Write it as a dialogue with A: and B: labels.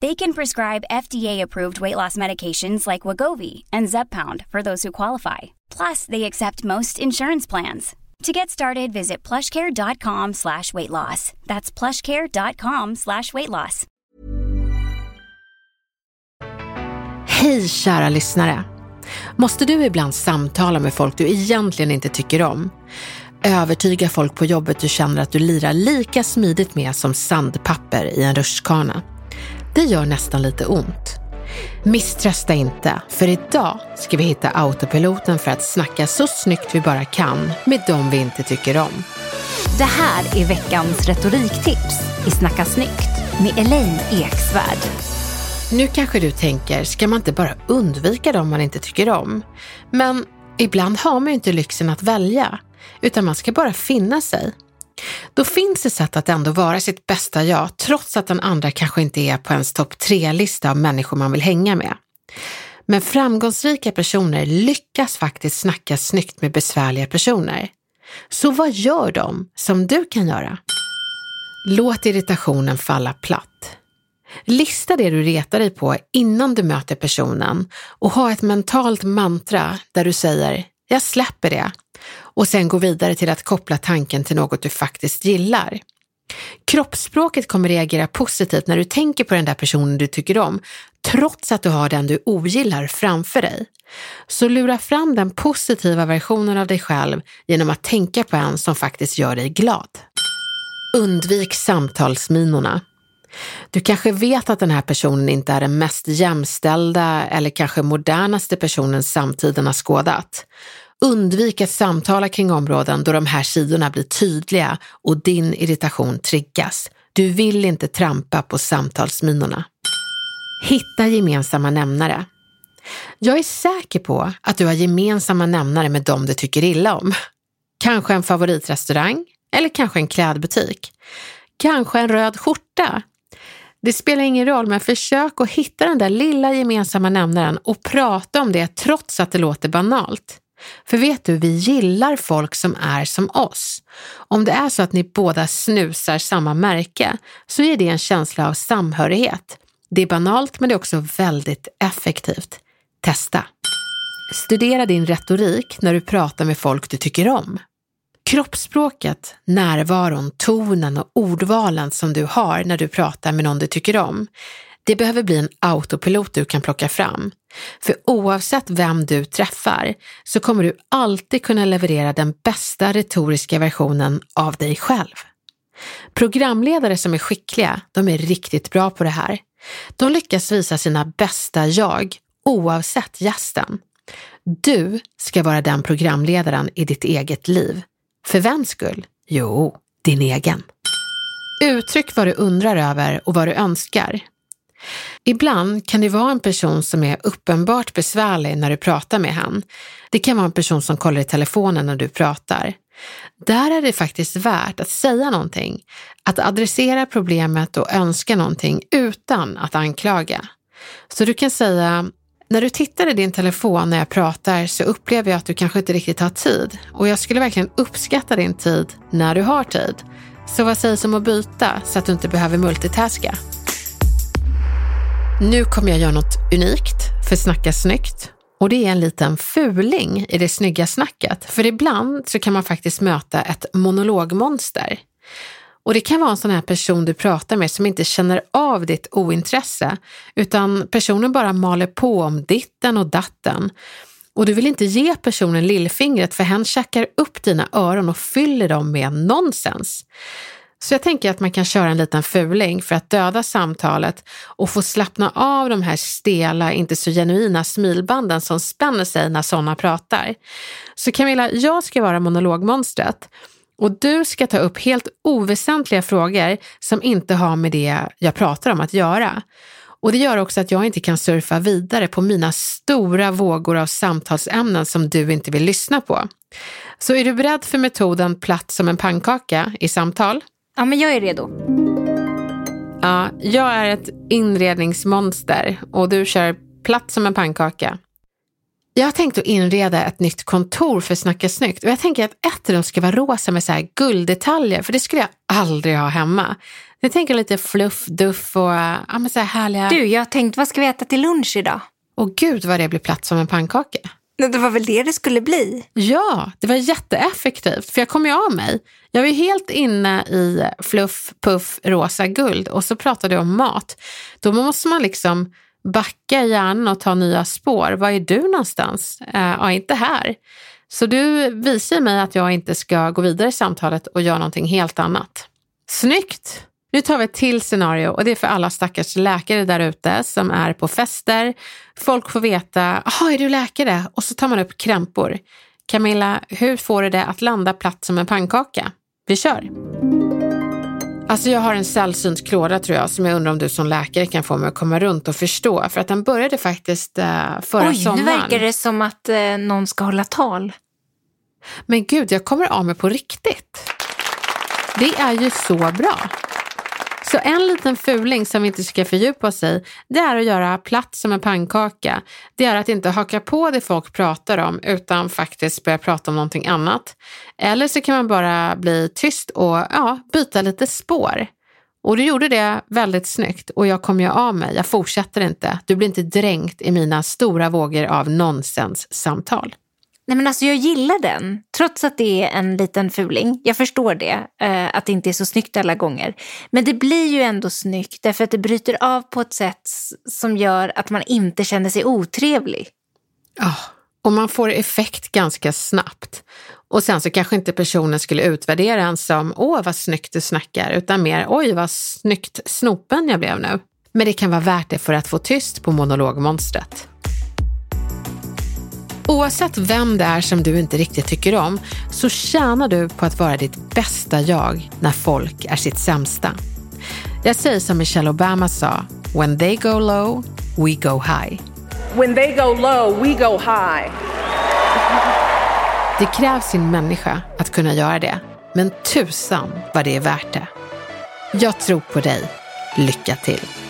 A: They can prescribe FDA-approved weight loss medications like Wagovi and Zeppound for those who qualify. Plus, they accept most insurance plans. To get started, visit plushcare.com slash weight loss. That's plushcare.com slash weight loss.
B: Hej kära lyssnare! Måste du ibland samtala med folk du egentligen inte tycker om? Övertyga folk på jobbet du känner att du lirar lika smidigt med som sandpapper i en rutschkana? Det gör nästan lite ont. Misströsta inte, för idag ska vi hitta autopiloten för att snacka så snyggt vi bara kan med dem vi inte tycker om.
C: Det här är veckans retoriktips i Snacka snyggt med Elaine Eksvärd.
B: Nu kanske du tänker, ska man inte bara undvika dem man inte tycker om? Men ibland har man ju inte lyxen att välja, utan man ska bara finna sig. Då finns det sätt att ändå vara sitt bästa jag, trots att den andra kanske inte är på ens topp tre-lista av människor man vill hänga med. Men framgångsrika personer lyckas faktiskt snacka snyggt med besvärliga personer. Så vad gör de som du kan göra? Låt irritationen falla platt. Lista det du retar dig på innan du möter personen och ha ett mentalt mantra där du säger “jag släpper det” och sen gå vidare till att koppla tanken till något du faktiskt gillar. Kroppsspråket kommer reagera positivt när du tänker på den där personen du tycker om, trots att du har den du ogillar framför dig. Så lura fram den positiva versionen av dig själv genom att tänka på en som faktiskt gör dig glad. Undvik samtalsminorna. Du kanske vet att den här personen inte är den mest jämställda eller kanske modernaste personen samtiden har skådat. Undvik att samtala kring områden då de här sidorna blir tydliga och din irritation triggas. Du vill inte trampa på samtalsminorna. Hitta gemensamma nämnare. Jag är säker på att du har gemensamma nämnare med dem du tycker illa om. Kanske en favoritrestaurang eller kanske en klädbutik. Kanske en röd skjorta. Det spelar ingen roll, men försök att hitta den där lilla gemensamma nämnaren och prata om det trots att det låter banalt. För vet du, vi gillar folk som är som oss. Om det är så att ni båda snusar samma märke så ger det en känsla av samhörighet. Det är banalt men det är också väldigt effektivt. Testa! Studera din retorik när du pratar med folk du tycker om. Kroppsspråket, närvaron, tonen och ordvalen som du har när du pratar med någon du tycker om, det behöver bli en autopilot du kan plocka fram. För oavsett vem du träffar så kommer du alltid kunna leverera den bästa retoriska versionen av dig själv. Programledare som är skickliga, de är riktigt bra på det här. De lyckas visa sina bästa jag oavsett gästen. Du ska vara den programledaren i ditt eget liv. För vems skull? Jo, din egen. Uttryck vad du undrar över och vad du önskar. Ibland kan det vara en person som är uppenbart besvärlig när du pratar med han. Det kan vara en person som kollar i telefonen när du pratar. Där är det faktiskt värt att säga någonting, att adressera problemet och önska någonting utan att anklaga. Så du kan säga, när du tittar i din telefon när jag pratar så upplever jag att du kanske inte riktigt har tid och jag skulle verkligen uppskatta din tid när du har tid. Så vad sägs om att byta så att du inte behöver multitaska? Nu kommer jag göra något unikt för Snacka snyggt och det är en liten fuling i det snygga snacket. För ibland så kan man faktiskt möta ett monologmonster. Och det kan vara en sån här person du pratar med som inte känner av ditt ointresse, utan personen bara maler på om ditten och datten. Och du vill inte ge personen lillfingret för hen käkar upp dina öron och fyller dem med nonsens. Så jag tänker att man kan köra en liten fuling för att döda samtalet och få slappna av de här stela, inte så genuina smilbanden som spänner sig när sådana pratar. Så Camilla, jag ska vara monologmonstret och du ska ta upp helt oväsentliga frågor som inte har med det jag pratar om att göra. Och det gör också att jag inte kan surfa vidare på mina stora vågor av samtalsämnen som du inte vill lyssna på. Så är du beredd för metoden platt som en pannkaka i samtal?
C: Ja, men jag är redo.
B: Ja, jag är ett inredningsmonster och du kör platt som en pannkaka. Jag har tänkt att inreda ett nytt kontor för Snacka snyggt och jag tänker att ett rum ska vara rosa med så här gulddetaljer för det skulle jag aldrig ha hemma. Jag tänker lite fluff, duff och ja, men så här härliga...
C: Du, jag har tänkt vad ska vi äta till lunch idag?
B: Och gud vad det blir platt som en pannkaka.
C: Det var väl det det skulle bli?
B: Ja, det var jätteeffektivt för jag kom ju av mig. Jag var ju helt inne i fluff, puff, rosa, guld och så pratade jag om mat. Då måste man liksom backa hjärnan och ta nya spår. Var är du någonstans? Eh, ja, inte här. Så du visar mig att jag inte ska gå vidare i samtalet och göra någonting helt annat. Snyggt! Nu tar vi ett till scenario och det är för alla stackars läkare där ute som är på fester. Folk får veta, jaha är du läkare? Och så tar man upp krämpor. Camilla, hur får du det att landa platt som en pannkaka? Vi kör! Alltså jag har en sällsynt klåda tror jag som jag undrar om du som läkare kan få mig att komma runt och förstå. För att den började faktiskt uh, förra
C: Oj,
B: sommaren.
C: nu verkar det som att uh, någon ska hålla tal.
B: Men gud, jag kommer av mig på riktigt. Det är ju så bra. Så en liten fuling som vi inte ska fördjupa oss i, det är att göra platt som en pannkaka. Det är att inte haka på det folk pratar om utan faktiskt börja prata om någonting annat. Eller så kan man bara bli tyst och ja, byta lite spår. Och du gjorde det väldigt snyggt och jag kom ju av mig. Jag fortsätter inte. Du blir inte dränkt i mina stora vågor av nonsenssamtal.
C: Nej men alltså jag gillar den, trots att det är en liten fuling. Jag förstår det, eh, att det inte är så snyggt alla gånger. Men det blir ju ändå snyggt därför att det bryter av på ett sätt som gör att man inte känner sig otrevlig.
B: Ja, och man får effekt ganska snabbt. Och sen så kanske inte personen skulle utvärdera en som åh vad snyggt du snackar, utan mer oj vad snyggt snopen jag blev nu. Men det kan vara värt det för att få tyst på monologmonstret. Oavsett vem det är som du inte riktigt tycker om så tjänar du på att vara ditt bästa jag när folk är sitt sämsta. Jag säger som Michelle Obama sa, when they go low, we go high.
D: When they go low, we go high.
B: Det krävs sin människa att kunna göra det, men tusan vad det är värt det. Jag tror på dig. Lycka till!